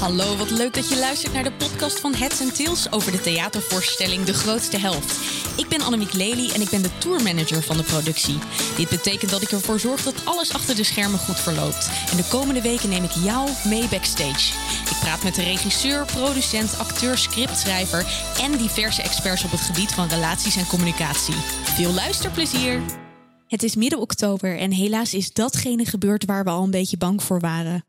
Hallo, wat leuk dat je luistert naar de podcast van Heads and Tails over de theatervoorstelling De Grootste Helft. Ik ben Annemiek Lely en ik ben de tourmanager van de productie. Dit betekent dat ik ervoor zorg dat alles achter de schermen goed verloopt. En de komende weken neem ik jou mee backstage. Ik praat met de regisseur, producent, acteur, scriptschrijver en diverse experts op het gebied van relaties en communicatie. Veel luisterplezier! Het is midden oktober en helaas is datgene gebeurd waar we al een beetje bang voor waren.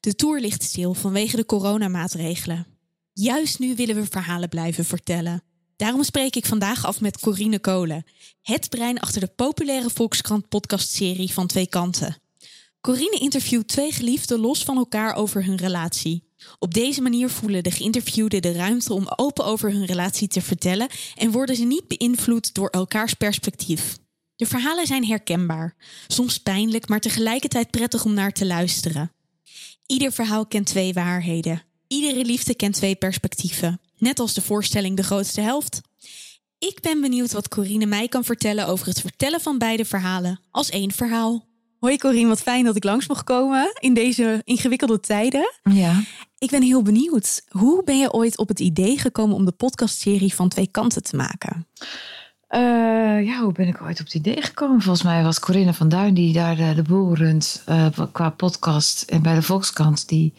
De tour ligt stil vanwege de coronamaatregelen. Juist nu willen we verhalen blijven vertellen. Daarom spreek ik vandaag af met Corine Kolen, het brein achter de populaire Volkskrant podcastserie van Twee Kanten. Corine interviewt twee geliefden los van elkaar over hun relatie. Op deze manier voelen de geïnterviewden de ruimte om open over hun relatie te vertellen en worden ze niet beïnvloed door elkaars perspectief. De verhalen zijn herkenbaar, soms pijnlijk, maar tegelijkertijd prettig om naar te luisteren. Ieder verhaal kent twee waarheden. Iedere liefde kent twee perspectieven. Net als de voorstelling De Grootste Helft. Ik ben benieuwd wat Corine mij kan vertellen over het vertellen van beide verhalen als één verhaal. Hoi Corine, wat fijn dat ik langs mocht komen in deze ingewikkelde tijden. Ja. Ik ben heel benieuwd. Hoe ben je ooit op het idee gekomen om de podcastserie van Twee Kanten te maken? Uh, ja, hoe ben ik ooit op het idee gekomen? Volgens mij was Corinne van Duin die daar de, de boel runt uh, qua podcast en bij de Volkskrant. Die,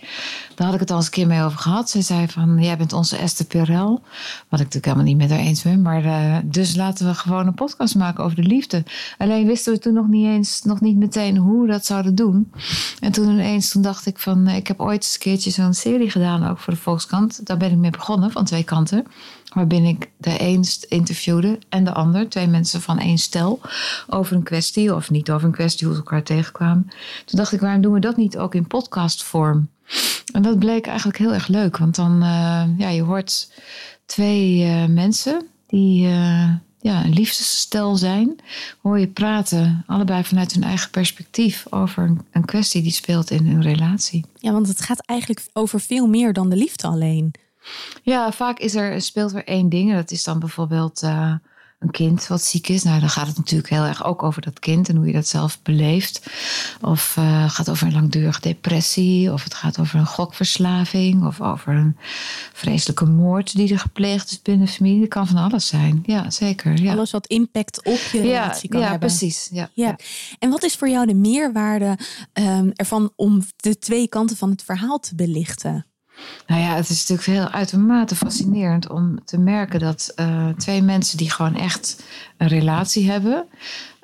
daar had ik het al eens een keer mee over gehad. Zij zei van, jij bent onze Esther Perel. Wat ik natuurlijk helemaal niet met haar eens ben. Maar dus laten we gewoon een podcast maken over de liefde. Alleen wisten we toen nog niet eens, nog niet meteen hoe we dat zouden doen. En toen ineens, toen dacht ik van, ik heb ooit eens een keertje zo'n serie gedaan ook voor de Volkskrant. Daar ben ik mee begonnen, van twee kanten waarbij ik de een interviewde en de ander, twee mensen van één stel, over een kwestie of niet over een kwestie, hoe ze elkaar tegenkwamen. Toen dacht ik, waarom doen we dat niet ook in podcastvorm? En dat bleek eigenlijk heel erg leuk, want dan, uh, ja, je hoort twee uh, mensen die uh, ja, een liefdesstel zijn, hoor je praten, allebei vanuit hun eigen perspectief over een, een kwestie die speelt in hun relatie. Ja, want het gaat eigenlijk over veel meer dan de liefde alleen. Ja, vaak is er, speelt er één ding. En dat is dan bijvoorbeeld uh, een kind wat ziek is. Nou, dan gaat het natuurlijk heel erg ook over dat kind en hoe je dat zelf beleeft. Of uh, gaat over een langdurige depressie. Of het gaat over een gokverslaving. Of over een vreselijke moord die er gepleegd is binnen de familie. Dat kan van alles zijn. Ja, zeker. Ja. Alles wat impact op je relatie kan ja, hebben. Precies, ja, ja, ja. En wat is voor jou de meerwaarde um, ervan om de twee kanten van het verhaal te belichten? Nou ja, het is natuurlijk heel uitermate fascinerend om te merken dat uh, twee mensen die gewoon echt een relatie hebben,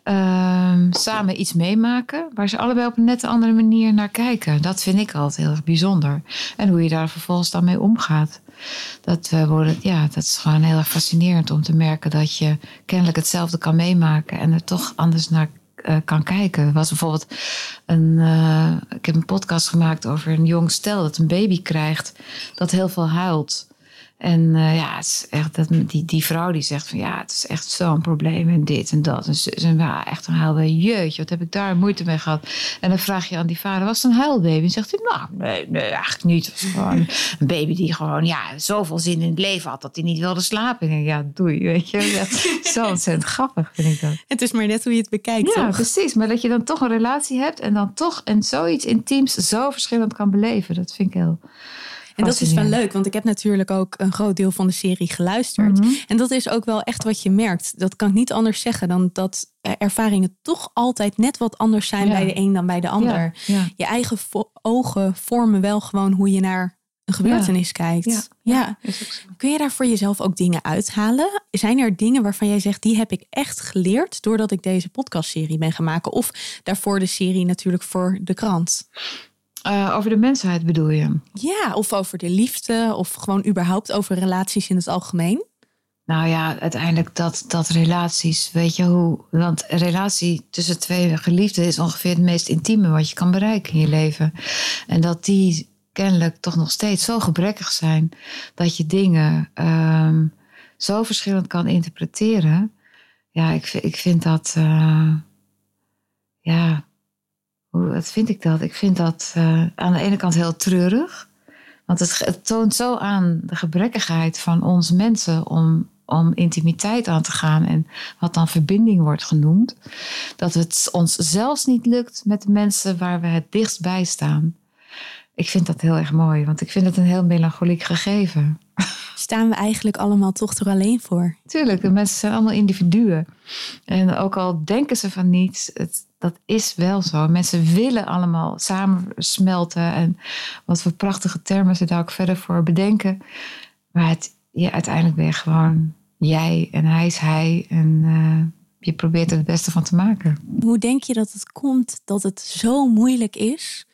uh, samen iets meemaken waar ze allebei op een net andere manier naar kijken. Dat vind ik altijd heel erg bijzonder. En hoe je daar vervolgens dan mee omgaat. Dat, uh, ja, dat is gewoon heel erg fascinerend om te merken dat je kennelijk hetzelfde kan meemaken en er toch anders naar uh, kan kijken. Was bijvoorbeeld een. Uh, ik heb een podcast gemaakt over een jong stel dat een baby krijgt. dat heel veel huilt. En uh, ja, het is echt dat, die, die vrouw die zegt van ja, het is echt zo'n probleem en dit en dat. En ze, ze ja, echt een huilbaby. Jeetje, wat heb ik daar moeite mee gehad. En dan vraag je aan die vader, was het een huilbaby? En zegt hij, nou, nee, nee eigenlijk niet. Het was gewoon een baby die gewoon ja, zoveel zin in het leven had dat hij niet wilde slapen. En ja, doei, weet je. Ja, zo ontzettend grappig vind ik dat. Het is maar net hoe je het bekijkt, Ja, toch? precies. Maar dat je dan toch een relatie hebt en dan toch en zoiets intiems zo verschillend kan beleven. Dat vind ik heel... En dat is wel leuk, want ik heb natuurlijk ook een groot deel van de serie geluisterd. Mhm. Mm -hmm. En dat is ook wel echt wat je merkt. Dat kan ik niet anders zeggen dan dat ervaringen toch altijd net wat anders zijn ja. bij de een dan bij de ander. Ja, ja. Je eigen ogen vormen wel gewoon hoe je naar een gebeurtenis kijkt. Ja. Kun je daar voor jezelf ook dingen uithalen? Zijn er dingen waarvan jij zegt, die heb ik echt geleerd doordat ik deze podcastserie ben gaan maken? Of daarvoor de serie natuurlijk voor de krant? Uh, over de mensheid bedoel je? Ja, of over de liefde, of gewoon überhaupt over relaties in het algemeen. Nou ja, uiteindelijk dat, dat relaties, weet je hoe. Want een relatie tussen twee geliefden is ongeveer het meest intieme wat je kan bereiken in je leven. En dat die kennelijk toch nog steeds zo gebrekkig zijn dat je dingen um, zo verschillend kan interpreteren. Ja, ik, ik vind dat. Uh, ja, hoe wat vind ik dat? Ik vind dat uh, aan de ene kant heel treurig. Want het, het, toont zo aan de gebrekkigheid van ons mensen om, om intimiteit aan te gaan. En wat dan verbinding wordt genoemd. Dat het ons zelfs niet lukt met de mensen waar we het dichtst bij staan. ik vind dat heel erg mooi, want ik vind het een heel melancholiek gegeven. Staan we eigenlijk allemaal toch er alleen voor? Tuurlijk, de mensen zijn allemaal individuen. En ook al denken ze van niets, het, dat is wel zo. Mensen willen allemaal samensmelten. En wat voor prachtige termen ze daar ook verder voor bedenken. Maar het, ja, uiteindelijk ben je gewoon jij en hij is hij. En uh, je probeert er het beste van te maken. Hoe denk je dat het komt dat het zo moeilijk is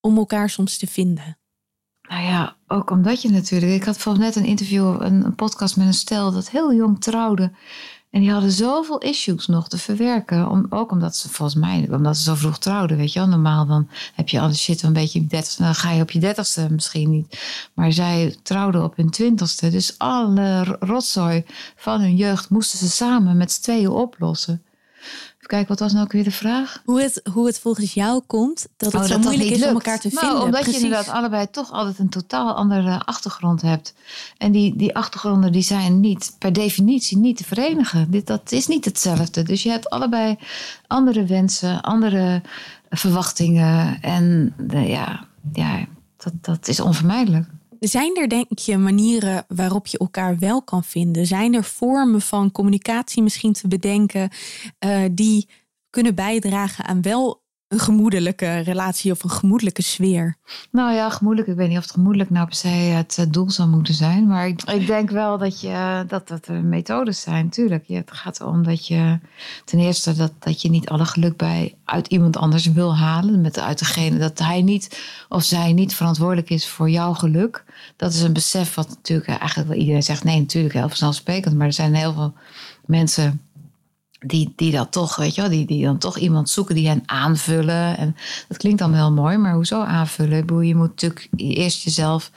om elkaar soms te vinden? Nou ja, ook omdat je natuurlijk. Ik had volgens net een interview, een, een podcast met een stel dat heel jong trouwde. En die hadden zoveel issues nog te verwerken. Om, ook omdat ze volgens mij, omdat ze zo vroeg trouwden, weet je wel. Normaal dan heb je alles shit een beetje. Dan ga je op je dertigste misschien niet. Maar zij trouwden op hun twintigste. Dus alle rotzooi van hun jeugd moesten ze samen met z'n tweeën oplossen. Kijk, wat was nou ook weer de vraag? Hoe het, hoe het volgens jou komt dat het oh, zo moeilijk is om elkaar te nou, vinden. Omdat je inderdaad allebei toch altijd een totaal andere achtergrond hebt. En die, die achtergronden die zijn niet per definitie niet te verenigen. Dit, dat is niet hetzelfde. Dus je hebt allebei andere wensen, andere verwachtingen. En ja, ja dat, dat is onvermijdelijk. Zijn er, denk je, manieren waarop je elkaar wel kan vinden? Zijn er vormen van communicatie misschien te bedenken uh, die kunnen bijdragen aan wel een gemoedelijke relatie of een gemoedelijke sfeer? Nou ja, gemoedelijk. Ik weet niet of het gemoedelijk nou per se het doel zou moeten zijn. Maar ik, ik denk wel dat, je, dat dat er methodes zijn, tuurlijk. het gaat erom dat je ten eerste dat, dat je niet alle geluk bij uit iemand anders wil halen. Met uit degene dat hij niet of zij niet verantwoordelijk is voor jouw geluk. Dat is een besef wat natuurlijk eigenlijk wel iedereen zegt. Nee, natuurlijk heel vanzelfsprekend. Maar er zijn heel veel mensen die, die dat toch, weet je wel, die, die dan toch iemand zoeken die hen aanvullen. En dat klinkt dan heel mooi, maar hoezo aanvullen? Je moet natuurlijk eerst jezelf,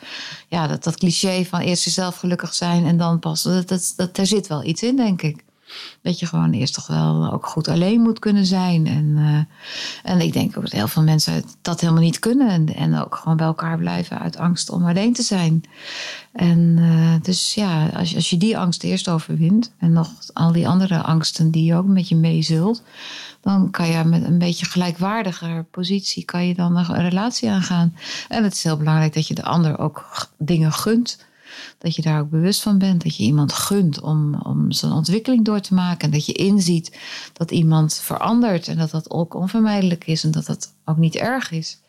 ja, dat, dat cliché van eerst jezelf gelukkig zijn en dan pas, dat, dat, er zit wel iets in, denk ik dat je gewoon eerst toch wel ook goed alleen moet kunnen zijn. En, uh, en ik denk ook dat heel veel mensen dat helemaal niet kunnen. En, ook gewoon bij elkaar blijven uit angst om alleen te zijn. En uh, dus ja, als als je die angst eerst overwint. En nog al die andere angsten die je ook met je meezult. Dan kan je met een beetje gelijkwaardiger positie kan je dan een relatie aangaan. En het is heel belangrijk dat je de ander ook dingen gunt. Dat je daar ook bewust van bent. Dat je iemand gunt om, om zijn ontwikkeling door te maken. En dat je inziet dat iemand verandert. En dat dat ook onvermijdelijk is. En dat dat ook niet erg is.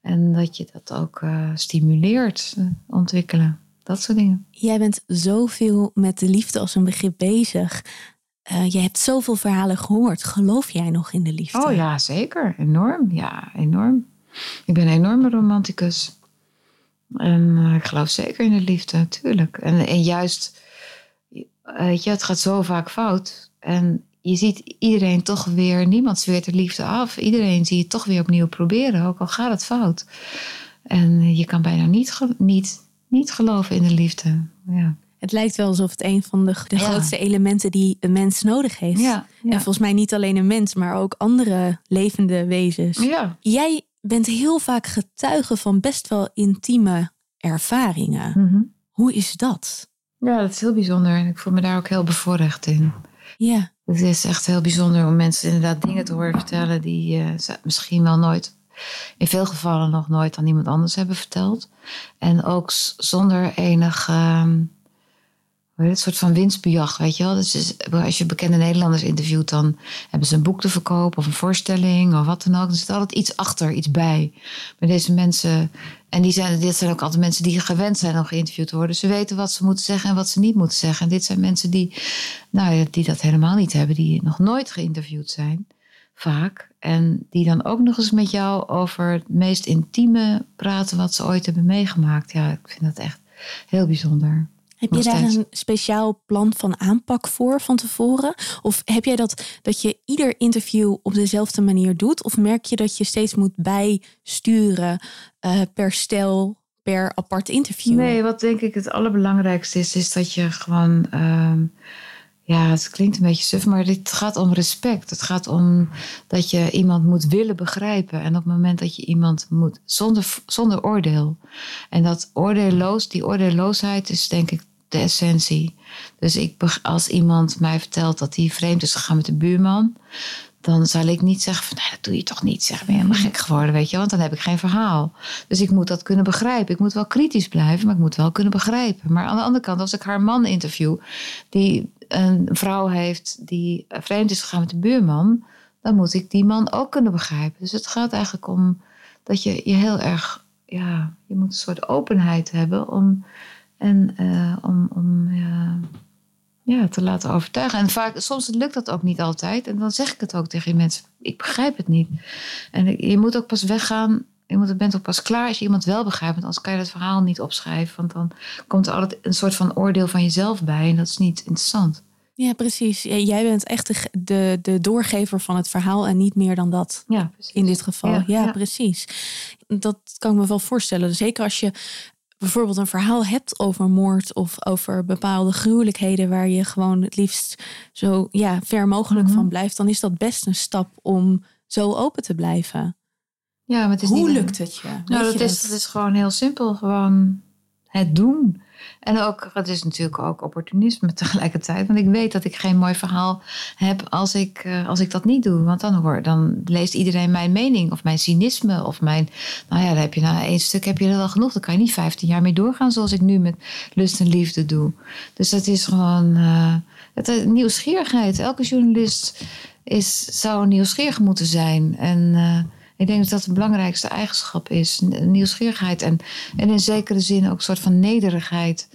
En dat je dat ook uh, stimuleert, uh, ontwikkelen. Dat soort dingen. Jij bent zoveel met de liefde als een begrip bezig. Uh, je hebt zoveel verhalen gehoord. Geloof jij nog in de liefde? Oh ja, zeker. Enorm. Ja, enorm. Ik ben een enorme romanticus. En uh, ik geloof zeker in de liefde, natuurlijk. En, en juist, weet je, het gaat zo vaak fout. En je ziet iedereen toch weer, niemand zweert de liefde af. Iedereen zie je toch weer opnieuw proberen, ook al gaat het fout. En je kan bijna niet, niet, niet geloven in de liefde. Ja. Het lijkt wel alsof het een van de, de grootste elementen die een mens nodig heeft. Ja, ja. En volgens mij niet alleen een mens, maar ook andere levende wezens. Ja. Jij bent heel vaak getuige van best wel intieme ervaringen. Mhm. Hoe is dat? Ja, dat is heel bijzonder en ik voel me daar ook heel bevoorrecht in. Ja. Het is echt heel bijzonder om mensen inderdaad dingen te horen vertellen die uh, ze misschien wel nooit, in veel gevallen nog nooit aan iemand anders hebben verteld. En ook zonder enig. Uh, een soort van winstbejag, weet je wel. Dus als je bekende Nederlanders interviewt, dan hebben ze een boek te verkopen of een voorstelling of wat dan ook. Er zit altijd iets achter, iets bij. Maar deze mensen, en die zijn, dit zijn ook altijd mensen die gewend zijn om geïnterviewd te worden. Ze weten wat ze moeten zeggen en wat ze niet moeten zeggen. En dit zijn mensen die, nou, die dat helemaal niet hebben, die nog nooit geïnterviewd zijn, vaak. En die dan ook nog eens met jou over het meest intieme praten wat ze ooit hebben meegemaakt. Ja, ik vind dat echt heel bijzonder. Heb je daar een speciaal plan van aanpak voor van tevoren? Of heb jij dat dat je ieder interview op dezelfde manier doet? Of merk je dat je steeds moet bijsturen uh, per stel, per apart interview? Nee, wat denk ik het allerbelangrijkste is, is dat je gewoon. Uh, ja, het klinkt een beetje suf, maar het gaat om respect. Het gaat om dat je iemand moet willen begrijpen. En op het moment dat je iemand moet, zonder, zonder oordeel. En dat oordeelloos, die oordeelloosheid is denk ik de essentie. Dus ik, als iemand mij vertelt dat hij vreemd is gegaan met de buurman, dan zal ik niet zeggen van, nou, dat doe je toch niet. Zeg, ben helemaal gek geworden, weet je. Want dan heb ik geen verhaal. Dus ik moet dat kunnen begrijpen. Ik moet wel kritisch blijven, maar ik moet wel kunnen begrijpen. Maar aan de andere kant, als ik haar man interview... die een vrouw heeft die vreemd is gegaan met de buurman... dan moet ik die man ook kunnen begrijpen. Dus het gaat eigenlijk om dat je je heel erg... ja, je moet een soort openheid hebben om... en uh, om... om ja, ja, te laten overtuigen. En vaak, soms lukt dat ook niet altijd. En dan zeg ik het ook tegen mensen. Ik begrijp het niet. En je moet ook pas weggaan. Je moet, bent ook pas klaar als je iemand wel begrijpt. Want anders kan je het verhaal niet opschrijven. Want dan komt er altijd een soort van oordeel van jezelf bij. En dat is niet interessant. Ja, precies. Jij bent echt de, de, de doorgever van het verhaal en niet meer dan dat. Ja, in dit geval. Ja, ja, precies. Dat kan ik me wel voorstellen. Zeker als je bijvoorbeeld een verhaal hebt over moord of over bepaalde gruwelijkheden waar je gewoon het liefst zo ja, ver mogelijk mhm. van blijft, dan is dat best een stap om zo open te blijven. Ja, maar het is Hoe lukt het je? Nou, dat, is, dat is gewoon heel simpel. Gewoon het doen. En ook, het is natuurlijk ook opportunisme tegelijkertijd. Want ik weet dat ik geen mooi verhaal heb als ik, eh, als ik dat niet doe. Want dan, hoor, dan leest iedereen mijn mening of mijn cynisme. Of mijn, nou ja, dan heb je na één stuk heb je er wel genoeg. Dan kan je niet 15 jaar mee doorgaan zoals ik nu met lust en liefde doe. Dus dat is gewoon uh, het, nieuwsgierigheid. Elke journalist is, zou nieuwsgierig moeten zijn. En... ik denk dat dat de belangrijkste eigenschap is. Nieuwsgierigheid en, en in zekere zin ook een soort van nederigheid.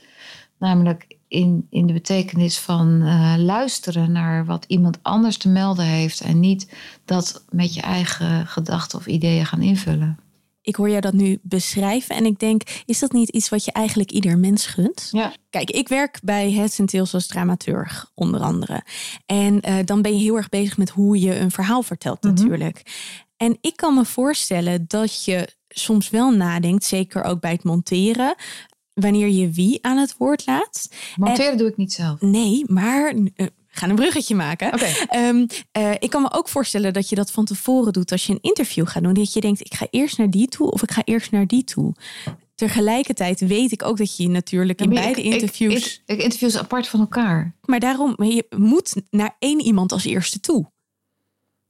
Namelijk in, in de betekenis van uh, luisteren naar wat iemand anders te melden heeft. En niet dat met je eigen gedachten of ideeën gaan invullen. Ik hoor jou dat nu beschrijven en ik denk, is dat niet iets wat je eigenlijk ieder mens gunt? Ja. Kijk, ik werk bij Het Tails als dramaturg, onder andere. En uh, dan ben je heel erg bezig met hoe je een verhaal vertelt, mm natuurlijk. En ik kan me voorstellen dat je soms wel nadenkt, zeker ook bij het monteren, wanneer je wie aan het woord laat. Monteren doe ik niet zelf. Nee, maar uh, gaan een bruggetje maken. Okay. Ehm, uh, ik kan me ook voorstellen dat je dat van tevoren doet als je een interview gaat doen. Dat je denkt, ik ga eerst naar die toe of ik ga eerst naar die toe. Tegelijkertijd weet ik ook dat je natuurlijk in beide interviews. Ik, ik, ik interviews apart van elkaar. Maar daarom, je moet naar één iemand als eerste toe.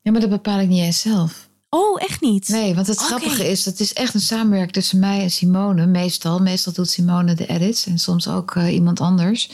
Ja, maar dat bepaal ik niet eens zelf. Oh, echt niet? Nee, want het grappige is, het is echt een samenwerking tussen mij en Simone. Meestal, meestal doet Simone de edits en soms ook uh, iemand anders.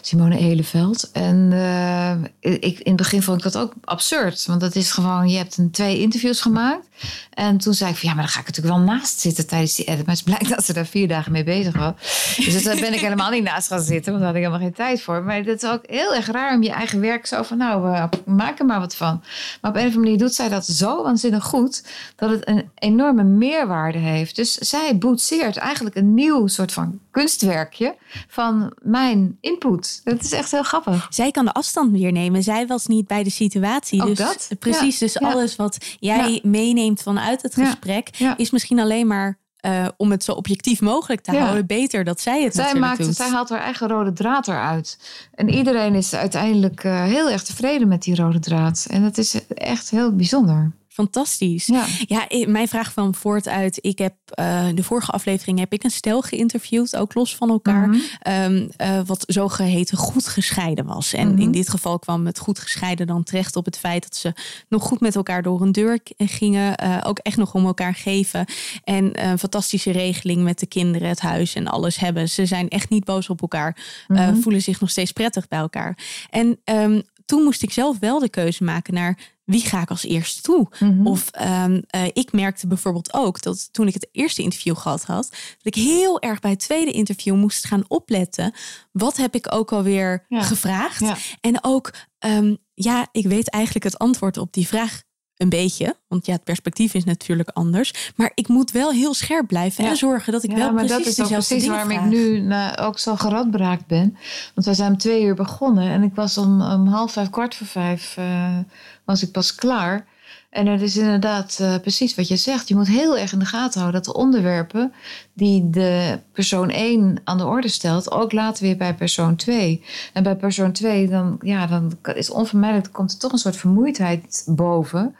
Simone Eleveld. En uh, ik, in het begin vond ik dat ook absurd. Want dat is gewoon, je hebt een, twee interviews gemaakt. En toen zei ik van, ja, maar dan ga ik natuurlijk wel naast zitten tijdens die edit. Maar het blijkt dat ze daar vier dagen mee bezig was. Dus daar ben ik helemaal niet naast gaan zitten, want daar had ik helemaal geen tijd voor. Maar het is ook heel erg raar om je eigen werk zo van, nou, uh, maak er maar wat van. Maar op een of andere manier doet zij dat zo waanzinnig goed dat het een enorme meerwaarde heeft. Dus zij boetseert eigenlijk een nieuw soort van kunstwerkje van mijn input. Dat is echt heel grappig. Zij kan de afstand weer nemen. Zij was niet bij de situatie. Ook dus dat? Precies, dus alles wat jij meeneemt vanuit het gesprek is misschien alleen maar uh, om het zo objectief mogelijk te houden, beter dat zij het zij maakt, doet. Zij haalt haar eigen rode draad eruit. En iedereen is uiteindelijk uh, heel erg tevreden met die rode draad. En dat is echt heel bijzonder. Fantastisch. Ja. ja, mijn vraag van voort uit. Ik heb uh, de vorige aflevering heb ik een stel geïnterviewd, ook los van elkaar, mm -hmm. um, uh, wat zogeheten goed gescheiden was. En mm -hmm. in dit geval kwam het goed gescheiden dan terecht op het feit dat ze nog goed met elkaar door een deur gingen, uh, ook echt nog om elkaar geven. En een fantastische regeling met de kinderen, het huis en alles hebben. Ze zijn echt niet boos op elkaar, mm -hmm. voelen zich nog steeds prettig bij elkaar. En um, toen moest ik zelf wel de keuze maken naar wie ga ik als eerste toe? Mm -hmm. Of um, uh, ik merkte bijvoorbeeld ook dat toen ik het eerste interview gehad had, dat ik heel erg bij het tweede interview moest gaan opletten. Wat heb ik ook alweer ja. gevraagd? Ja. En ook, um, ja, ik weet eigenlijk het antwoord op die vraag een beetje. Want ja, het perspectief is natuurlijk anders. Maar ik moet wel heel scherp blijven ja. en zorgen dat ik ja, wel maar precies dat is ook precies waarom vraag. ik nu nou, ook zo geradbraakt ben. Want wij zijn om twee uur begonnen. En ik was om, om half vijf, kwart voor vijf... Uh, was ik pas klaar. En het is inderdaad uh, precies wat je zegt. Je moet heel erg in de gaten houden dat de onderwerpen die de persoon 1 aan de orde stelt, ook later weer bij persoon 2. En bij persoon 2, dan, ja, dan is onvermijdelijk, komt er toch een soort vermoeidheid boven.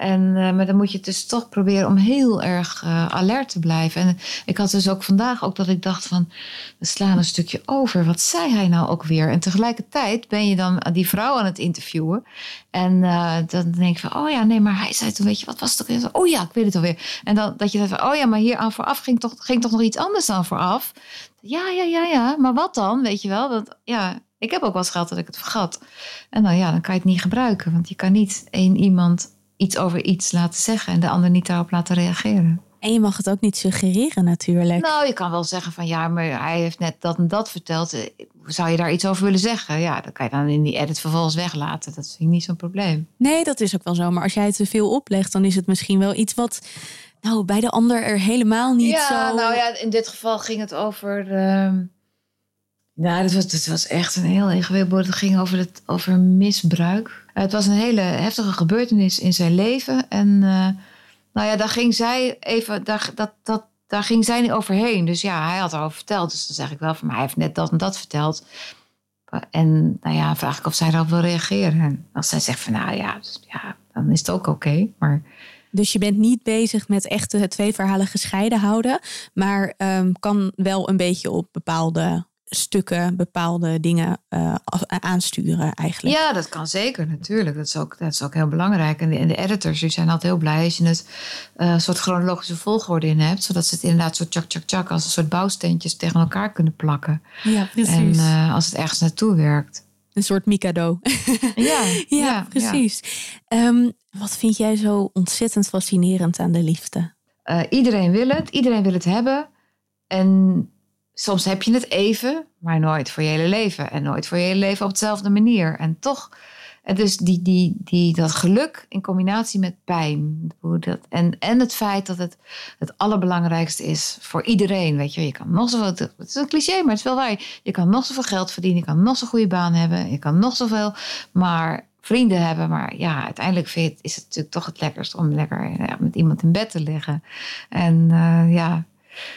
En, eh, maar dan moet je dus toch proberen om heel erg uh, alert te blijven. En ik had dus ook vandaag ook dat ik dacht van, we slaan een stukje over. Wat zei hij nou ook weer? En tegelijkertijd ben je dan die vrouw aan het interviewen. En uh, dan denk je van, oh ja, nee, maar hij zei toen, weet je, wat was het ook? Oh ja, ik weet het alweer. En dan dat je denkt van, oh ja, maar hier aan vooraf ging toch, ging toch nog iets anders dan vooraf? Ja, ja, ja, ja. Maar wat dan? Weet je wel? Dat, ja, ik heb ook wel eens gehad dat ik het vergat. En dan, ja, dan kan je het niet gebruiken. Want je kan niet één iemand iets over iets laten zeggen en de ander niet daarop laten reageren. En je mag het ook niet suggereren natuurlijk. Nou, je kan wel zeggen van ja, maar hij heeft net dat en dat verteld. Zou je daar iets over willen zeggen? Ja, dan kan je dan in die edit vervolgens weglaten. Dat vind ik niet zo'n probleem. Nee, dat is ook wel zo. Maar als jij het te veel oplegt, dan is het misschien wel iets wat nou, bij de ander er helemaal niet ja, zo... Ja, nou ja, in dit geval ging het over... Uh... Nou, het was, het was echt een heel ingewikkeld. Het ging over, het, over misbruik. Het was een hele heftige gebeurtenis in zijn leven. En uh, nou ja, daar ging zij even... Daar, dat, dat, daar ging zij niet overheen. Dus ja, hij had erover verteld. Dus dan zeg ik wel van, maar hij heeft net dat en dat verteld. En nou ja, vraag ik of zij daarop wil reageren. En als zij zegt van, nou ja, dus, ja dan is het ook oké. Maar dus je bent niet bezig met echt de twee verhalen gescheiden houden, maar um, kan wel een beetje op bepaalde stukken, bepaalde dingen uh, aansturen eigenlijk. Ja, dat kan zeker natuurlijk. Dat is ook, dat is ook heel belangrijk. En de, en de editors die zijn altijd heel blij als je het uh, soort chronologische volgorde in hebt, zodat ze het inderdaad zo tjak tjak tjak als een soort bouwsteentjes tegen elkaar kunnen plakken. Ja, precies. En uh, als het ergens naartoe werkt. Een soort Mikado. Ja, ja, ja, precies. Ja. Um, wat vind jij zo ontzettend fascinerend aan de liefde? Uh, iedereen wil het, iedereen wil het hebben. En soms heb je het even, maar nooit voor je hele leven. En nooit voor je hele leven op dezelfde manier. En toch, dus die, die, die, dat geluk in combinatie met pijn. Dat, en, en het feit dat het het allerbelangrijkste is voor iedereen. Weet je, je kan nog zoveel, het is een cliché, maar het is wel waar. Je kan nog zoveel geld verdienen, je kan nog zo'n goede baan hebben, je kan nog zoveel. Maar vrienden hebben. Maar ja, uiteindelijk vind, is het natuurlijk toch het lekkerst om lekker ja, met iemand in bed te liggen. En uh, ja,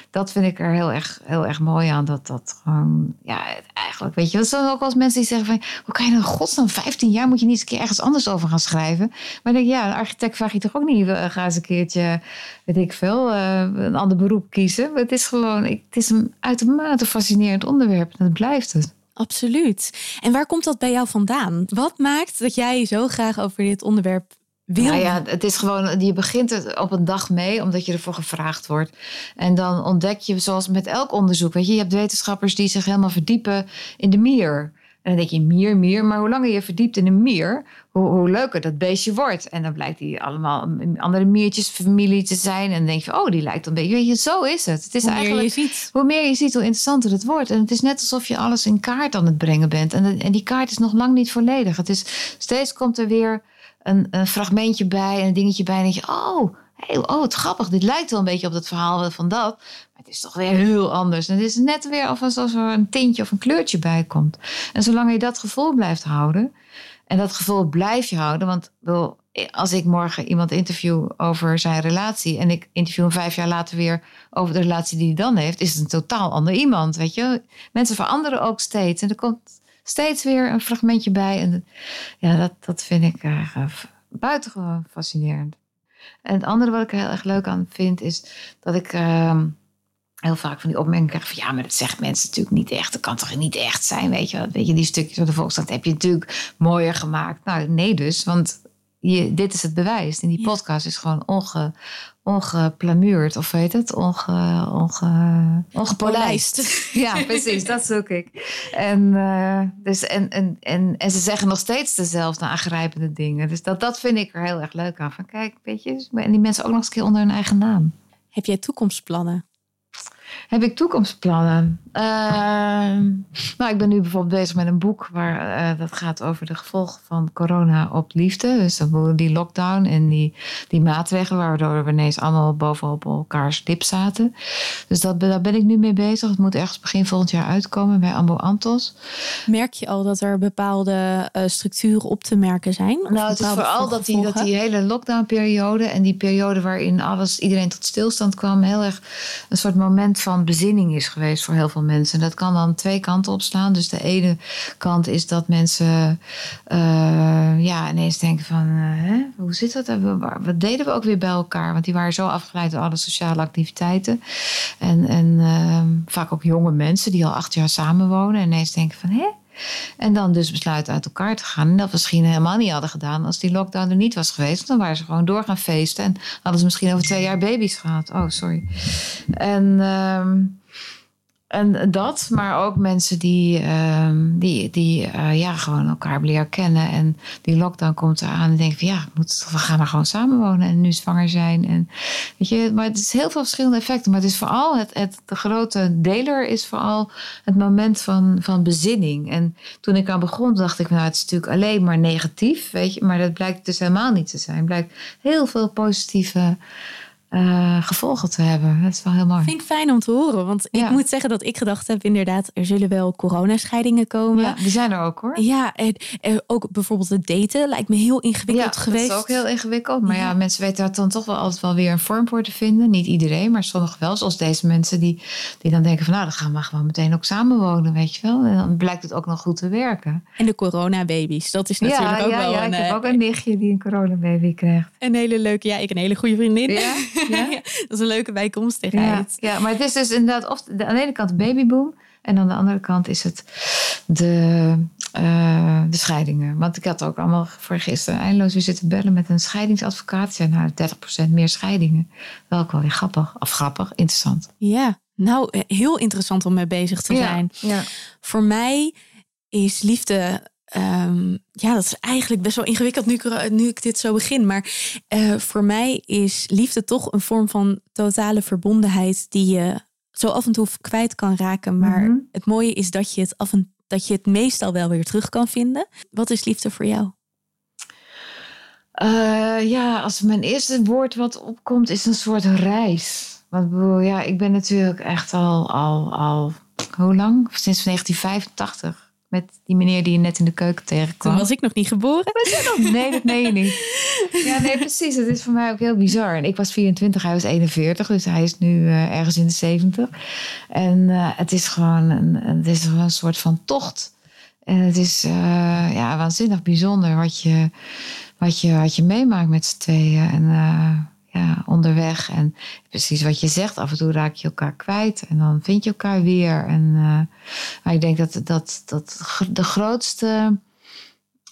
dat vind ik er heel erg, heel erg mooi aan. Dat dat gewoon, ja, eigenlijk, weet je, dat zijn ook wel mensen die zeggen van, hoe kan je nou godsnaam 15 jaar moet je niet eens een keer ergens anders over gaan schrijven. Maar dan denk ik, ja, een architect vraag je toch ook niet, uh, ga eens een keertje, weet ik veel, uh, een ander beroep kiezen. Het is gewoon, het is een uitermate fascinerend onderwerp dat blijft het. Absoluut. En waar komt dat bij jou vandaan? Wat maakt dat jij zo graag over dit onderwerp wil? Nou ja, het is gewoon, je begint het op een dag mee, omdat je ervoor gevraagd wordt. En dan ontdek je, zoals met elk onderzoek, weet je, je hebt wetenschappers die zich helemaal verdiepen in de mier. En dan denk je, mier, mier. Maar hoe langer je verdiept in een mier, hoe, hoe leuker dat beestje wordt. En dan blijkt die allemaal andere miertjes familie te zijn. En dan denk je, oh, die lijkt een beetje. Weet je, zo is het. het is hoe eigenlijk, meer je ziet. Hoe meer je ziet, hoe interessanter het wordt. En het is net alsof je alles in kaart aan het brengen bent. En, en die kaart is nog lang niet volledig. Het is, steeds komt er weer een, fragmentje bij en een dingetje bij. En denk je, oh, hey, oh, wat grappig. Dit lijkt wel een beetje op het verhaal van dat. Maar het is toch weer heel anders. En het is net weer alsof er een tintje of een kleurtje bij komt. En zolang je dat gevoel blijft houden. En dat gevoel blijf je houden. Want als ik morgen iemand interview over zijn relatie. En ik interview hem vijf jaar later weer over de relatie die hij dan heeft. Is het een totaal ander iemand. Weet je? Mensen veranderen ook steeds. En er komt steeds weer een fragmentje bij. En ja, dat, dat vind ik uh, buitengewoon fascinerend. En het andere wat ik er heel erg leuk aan vind, is dat ik uh, heel vaak van die opmerkingen krijg van ja, maar dat zeggen mensen natuurlijk niet echt. Dat kan toch niet echt zijn, weet je Weet je, die stukjes van de Volkskrant heb je natuurlijk mooier gemaakt. Nou, nee dus, want je, dit is het bewijs. En die podcast is gewoon onge, ongeplamuurd, of weet het? Onge, onge, ongepolijst. ja, precies, dat zoek ik. En, uh, dus, en, en, en, en ze zeggen nog steeds dezelfde aangrijpende dingen. Dus dat, dat vind ik er heel erg leuk aan. Van kijk, weet je, en die mensen ook nog eens een keer onder hun eigen naam. Heb jij toekomstplannen? Heb ik toekomstplannen? Uh, nou, ik ben nu bijvoorbeeld bezig met een boek waar uh, dat gaat over de gevolgen van corona op liefde. Dus die lockdown en die, die maatregelen, waardoor we ineens allemaal bovenop elkaars dip zaten. Dus dat, daar ben ik nu mee bezig. Het moet ergens begin volgend jaar uitkomen bij Ambo Antos. Merk je al dat er bepaalde uh, structuren op te merken zijn? Nou, het is vooral dat die, dat die hele lockdownperiode en die periode waarin alles, iedereen tot stilstand kwam, heel erg een soort moment van bezinning is geweest voor heel veel mensen. En dat kan dan twee kanten opslaan. Dus de ene kant is dat mensen uh, ja, ineens denken van... Uh, hè, hoe zit dat? Wat deden we ook weer bij elkaar? Want die waren zo afgeleid door alle sociale activiteiten. En, en uh, vaak ook jonge mensen die al acht jaar samenwonen. En ineens denken van... Hè? En dan dus besluiten uit elkaar te gaan. En dat misschien helemaal niet hadden gedaan als die lockdown er niet was geweest. Dan waren ze gewoon door gaan feesten. En hadden ze misschien over twee jaar baby's gehad. Oh, sorry. En... Uh, en dat, maar ook mensen die, uh, die, die uh, ja, gewoon elkaar leren kennen. En die lockdown komt eraan en denken van ja, moet, we gaan maar gewoon samenwonen en nu zwanger zijn. En, weet je, maar het is heel veel verschillende effecten. Maar het is vooral, het, het, de grote deler is vooral het moment van, van bezinning. En toen ik aan begon, dacht ik, nou het is natuurlijk alleen maar negatief, weet je. Maar dat blijkt dus helemaal niet te zijn. Het blijkt heel veel positieve uh, gevolgen te hebben. Dat is wel heel mooi. Vind ik fijn om te horen. Want ik moet zeggen dat ik gedacht heb, inderdaad, er zullen wel coronascheidingen komen. Ja, die zijn er ook hoor. Ja, en, ook bijvoorbeeld het daten lijkt me heel ingewikkeld ja, geweest. Dat is ook heel ingewikkeld. Maar ja. mensen weten daar dan toch wel altijd wel weer een vorm voor te vinden. Niet iedereen, maar sommigen wel. Zoals deze mensen die, die dan denken van nou, dan gaan we gewoon meteen ook samenwonen, weet je wel. En dan blijkt het ook nog goed te werken. En de coronababy's, dat is natuurlijk ook wel ja, een... ik heb ook een nichtje die een coronababy krijgt. Een hele leuke, ja, ik een hele goede vriendin. Ja? Ja? dat is een leuke bijkomstigheid. Ja, ja, maar het is dus inderdaad of de, aan de ene kant de babyboom en aan de andere kant is het de, uh, de scheidingen. Want ik had ook allemaal voor gisteren eindeloos weer zitten bellen met een scheidingsadvocaat. Ja, nou, 30% meer scheidingen. Wel ook wel weer grappig. Of grappig, interessant. Ja, nou, eh, heel interessant om mee bezig te zijn. Ja, ja. Voor mij is liefde Um, ja, dat is eigenlijk best wel ingewikkeld nu, nu ik dit zo begin. Maar uh, voor mij is liefde toch een vorm van totale verbondenheid die je zo af en toe kwijt kan raken. Maar mm -hmm. het mooie is dat je het, af en, dat je het meestal wel weer terug kan vinden. Wat is liefde voor jou? Uh, ja, als mijn eerste woord wat opkomt, is een soort reis. Want bedoel, ja, ik ben natuurlijk echt al, al, al hoe lang? Sinds 1985 met die meneer die je net in de keuken tegenkwam. Toen was ik nog niet geboren. Nee, dat meen je niet. Ja, nee, precies. Het is voor mij ook heel bizar. En ik was 24, hij was 41, dus hij is nu uh, ergens in de 70. En uh, het is gewoon een, het is een soort van tocht. En het is uh, ja, waanzinnig bijzonder wat je, wat je, wat je meemaakt met z'n tweeën. En ja, onderweg. En precies wat je zegt, af en toe raak je elkaar kwijt en dan vind je elkaar weer. En, uh, maar ik denk dat, dat, dat de grootste,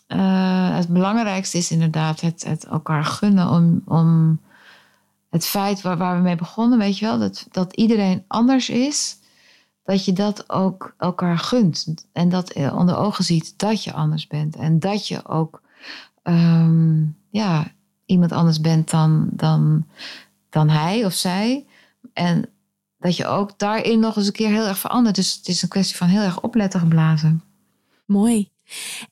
uh, het belangrijkste is inderdaad het, het elkaar gunnen om, om het feit waar, waar we mee begonnen, weet je wel, dat, dat iedereen anders is. Dat je dat ook elkaar gunt. En dat onder ogen ziet dat je anders bent. En dat je ook um, ja, iemand anders bent dan, dan, dan hij of zij. En dat je ook daarin nog eens een keer heel erg verandert. Dus het is een kwestie van heel erg opletten geblazen. Mooi.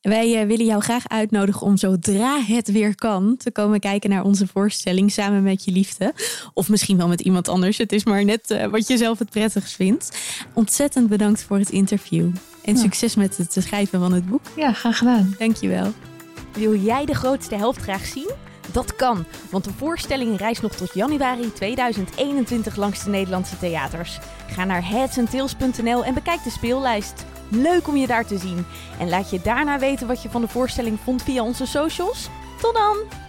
Wij willen jou graag uitnodigen om zodra het weer kan te komen kijken naar onze voorstelling samen met je liefde. Of misschien wel met iemand anders. Het is maar net uh, wat je zelf het prettigst vindt. Ontzettend bedankt voor het interview. En ja. succes met het schrijven van het boek. Ja, graag gedaan. Dankjewel. Wil jij de grootste helft graag zien? Dat kan, want de voorstelling reist nog tot januari 2021 langs de Nederlandse theaters. Ga naar headsandtails.nl en bekijk de speellijst. Leuk om je daar te zien. En laat je daarna weten wat je van de voorstelling vond via onze socials. Tot dan!